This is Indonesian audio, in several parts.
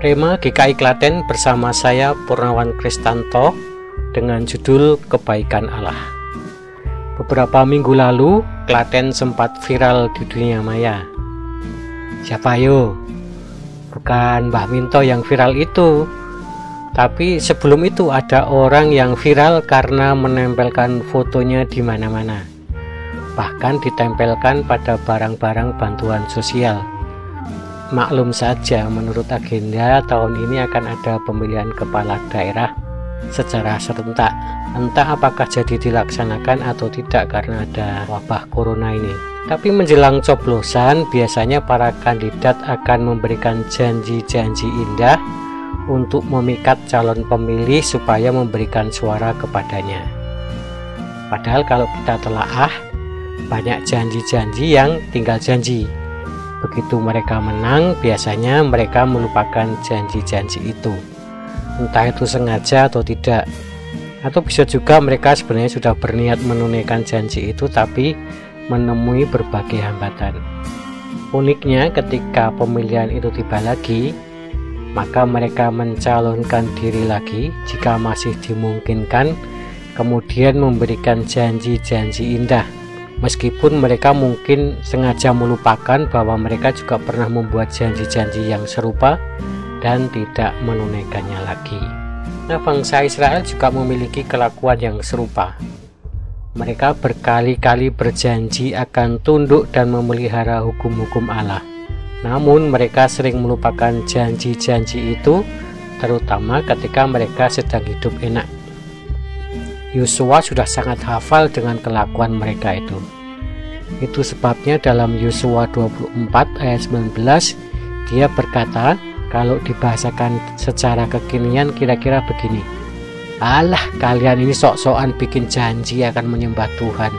Rema GKI Klaten bersama saya Purnawan Kristanto dengan judul Kebaikan Allah. Beberapa minggu lalu, Klaten sempat viral di dunia maya. Siapa yo? Bukan Mbah Minto yang viral itu, tapi sebelum itu ada orang yang viral karena menempelkan fotonya di mana-mana. Bahkan ditempelkan pada barang-barang bantuan sosial Maklum saja, menurut agenda tahun ini akan ada pemilihan kepala daerah secara serentak. Entah apakah jadi dilaksanakan atau tidak karena ada wabah corona ini. Tapi menjelang coblosan, biasanya para kandidat akan memberikan janji-janji indah untuk memikat calon pemilih supaya memberikan suara kepadanya. Padahal kalau kita telaah, banyak janji-janji yang tinggal janji Begitu mereka menang, biasanya mereka melupakan janji-janji itu. Entah itu sengaja atau tidak. Atau bisa juga mereka sebenarnya sudah berniat menunaikan janji itu tapi menemui berbagai hambatan. Uniknya ketika pemilihan itu tiba lagi, maka mereka mencalonkan diri lagi jika masih dimungkinkan, kemudian memberikan janji-janji indah Meskipun mereka mungkin sengaja melupakan bahwa mereka juga pernah membuat janji-janji yang serupa dan tidak menunaikannya lagi. Nah, bangsa Israel juga memiliki kelakuan yang serupa. Mereka berkali-kali berjanji akan tunduk dan memelihara hukum-hukum Allah. Namun, mereka sering melupakan janji-janji itu, terutama ketika mereka sedang hidup enak. Yosua sudah sangat hafal dengan kelakuan mereka itu. Itu sebabnya dalam Yosua 24 ayat 19 dia berkata, kalau dibahasakan secara kekinian kira-kira begini. Allah kalian ini sok-sokan bikin janji akan menyembah Tuhan.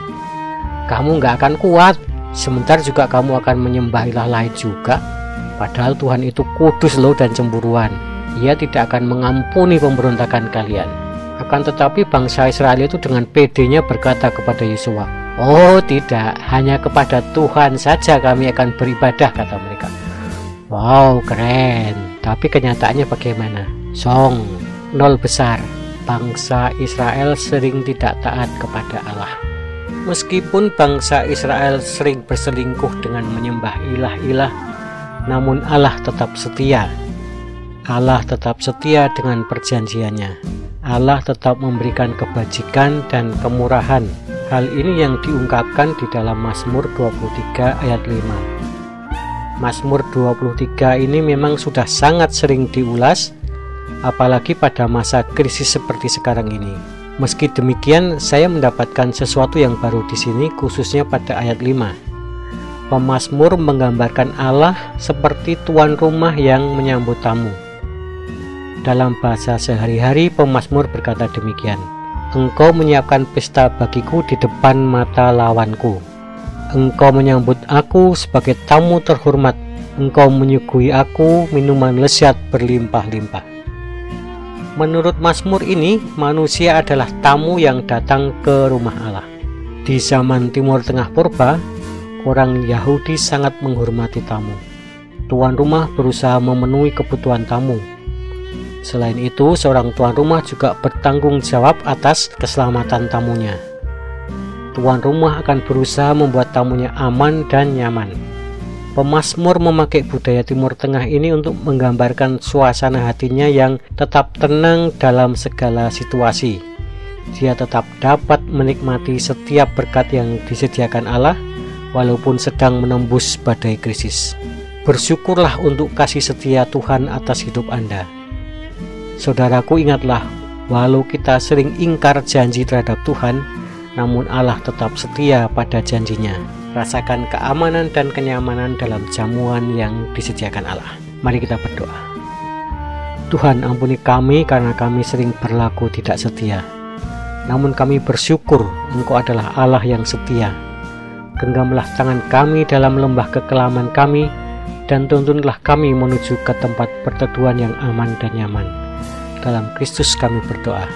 Kamu nggak akan kuat, sebentar juga kamu akan menyembah ilah lain juga. Padahal Tuhan itu kudus loh dan cemburuan. Ia tidak akan mengampuni pemberontakan kalian. Akan tetapi bangsa Israel itu dengan pedenya berkata kepada Yosua, Oh tidak, hanya kepada Tuhan saja kami akan beribadah kata mereka. Wow keren, tapi kenyataannya bagaimana? Song, nol besar. Bangsa Israel sering tidak taat kepada Allah. Meskipun bangsa Israel sering berselingkuh dengan menyembah ilah-ilah, namun Allah tetap setia. Allah tetap setia dengan perjanjiannya. Allah tetap memberikan kebajikan dan kemurahan. Hal ini yang diungkapkan di dalam Mazmur 23 ayat 5. Mazmur 23 ini memang sudah sangat sering diulas, apalagi pada masa krisis seperti sekarang ini. Meski demikian, saya mendapatkan sesuatu yang baru di sini, khususnya pada ayat 5. Pemazmur menggambarkan Allah seperti tuan rumah yang menyambut tamu. Dalam bahasa sehari-hari, pemazmur berkata demikian. Engkau menyiapkan pesta bagiku di depan mata lawanku. Engkau menyambut aku sebagai tamu terhormat. Engkau menyuguhi aku minuman lezat berlimpah-limpah. Menurut Mazmur ini, manusia adalah tamu yang datang ke rumah Allah. Di zaman Timur Tengah Purba, orang Yahudi sangat menghormati tamu. Tuan rumah berusaha memenuhi kebutuhan tamu, Selain itu, seorang tuan rumah juga bertanggung jawab atas keselamatan tamunya. Tuan rumah akan berusaha membuat tamunya aman dan nyaman. Pemasmur memakai budaya Timur Tengah ini untuk menggambarkan suasana hatinya yang tetap tenang dalam segala situasi. Dia tetap dapat menikmati setiap berkat yang disediakan Allah, walaupun sedang menembus badai krisis. Bersyukurlah untuk kasih setia Tuhan atas hidup Anda. Saudaraku ingatlah, walau kita sering ingkar janji terhadap Tuhan, namun Allah tetap setia pada janjinya. Rasakan keamanan dan kenyamanan dalam jamuan yang disediakan Allah. Mari kita berdoa. Tuhan ampuni kami karena kami sering berlaku tidak setia. Namun kami bersyukur Engkau adalah Allah yang setia. Genggamlah tangan kami dalam lembah kekelaman kami dan tuntunlah kami menuju ke tempat perteduhan yang aman dan nyaman. Dalam Kristus kami berdoa.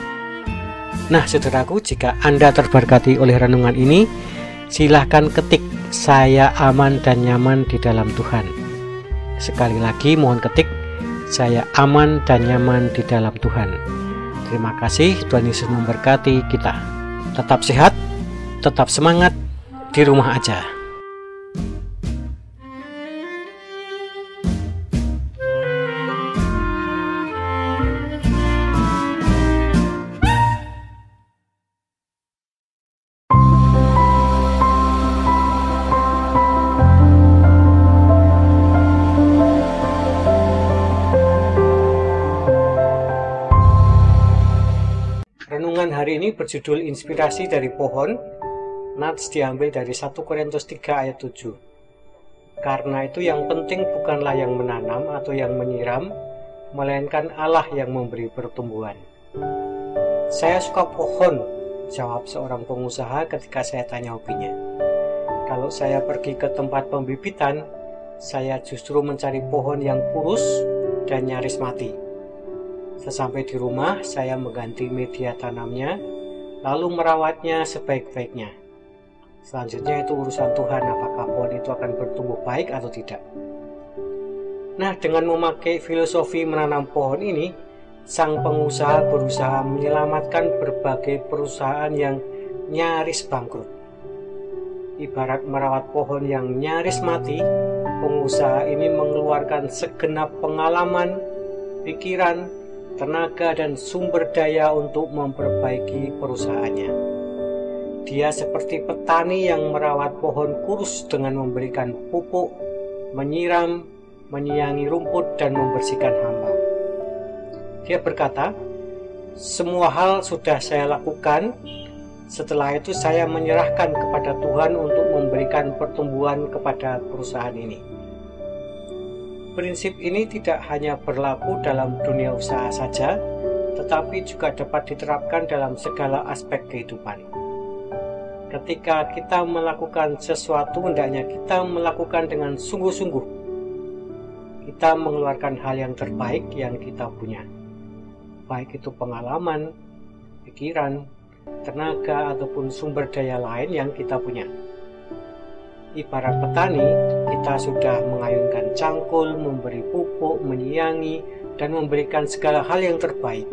Nah, saudaraku, jika Anda terberkati oleh renungan ini, silahkan ketik saya aman dan nyaman di dalam Tuhan. Sekali lagi mohon ketik saya aman dan nyaman di dalam Tuhan. Terima kasih, Tuhan Yesus memberkati kita. Tetap sehat, tetap semangat di rumah aja. Ini berjudul Inspirasi dari Pohon. Nats diambil dari 1 Korintus 3 ayat 7. Karena itu yang penting bukanlah yang menanam atau yang menyiram, melainkan Allah yang memberi pertumbuhan. Saya suka pohon, jawab seorang pengusaha ketika saya tanya hobinya. Kalau saya pergi ke tempat pembibitan, saya justru mencari pohon yang kurus dan nyaris mati Sesampai di rumah, saya mengganti media tanamnya, lalu merawatnya sebaik-baiknya. Selanjutnya itu urusan Tuhan apakah pohon itu akan bertumbuh baik atau tidak. Nah, dengan memakai filosofi menanam pohon ini, sang pengusaha berusaha menyelamatkan berbagai perusahaan yang nyaris bangkrut. Ibarat merawat pohon yang nyaris mati, pengusaha ini mengeluarkan segenap pengalaman, pikiran, tenaga dan sumber daya untuk memperbaiki perusahaannya. Dia seperti petani yang merawat pohon kurus dengan memberikan pupuk, menyiram, menyiangi rumput, dan membersihkan hamba. Dia berkata, "Semua hal sudah saya lakukan. Setelah itu, saya menyerahkan kepada Tuhan untuk memberikan pertumbuhan kepada perusahaan ini." Prinsip ini tidak hanya berlaku dalam dunia usaha saja, tetapi juga dapat diterapkan dalam segala aspek kehidupan. Ketika kita melakukan sesuatu, hendaknya kita melakukan dengan sungguh-sungguh. Kita mengeluarkan hal yang terbaik yang kita punya, baik itu pengalaman, pikiran, tenaga, ataupun sumber daya lain yang kita punya ibarat petani, kita sudah mengayunkan cangkul, memberi pupuk, menyiangi, dan memberikan segala hal yang terbaik.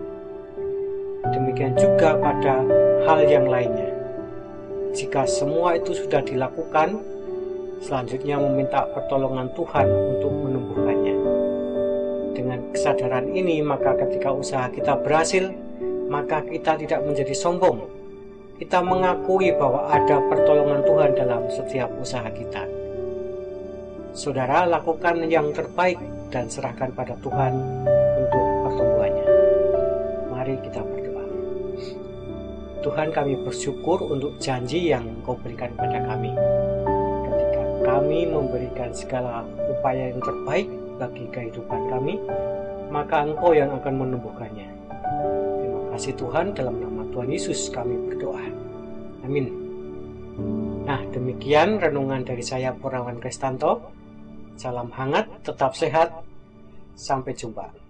Demikian juga pada hal yang lainnya. Jika semua itu sudah dilakukan, selanjutnya meminta pertolongan Tuhan untuk menumbuhkannya. Dengan kesadaran ini, maka ketika usaha kita berhasil, maka kita tidak menjadi sombong, kita mengakui bahwa ada pertolongan Tuhan dalam setiap usaha kita. Saudara, lakukan yang terbaik dan serahkan pada Tuhan untuk pertumbuhannya. Mari kita berdoa. Tuhan kami bersyukur untuk janji yang Engkau berikan kepada kami. Ketika kami memberikan segala upaya yang terbaik bagi kehidupan kami, maka Engkau yang akan menumbuhkannya. Terima kasih Tuhan dalam nama Tuhan Yesus kami berdoa. Amin. Nah, demikian renungan dari saya Purnawan Kristanto. Salam hangat, tetap sehat. Sampai jumpa.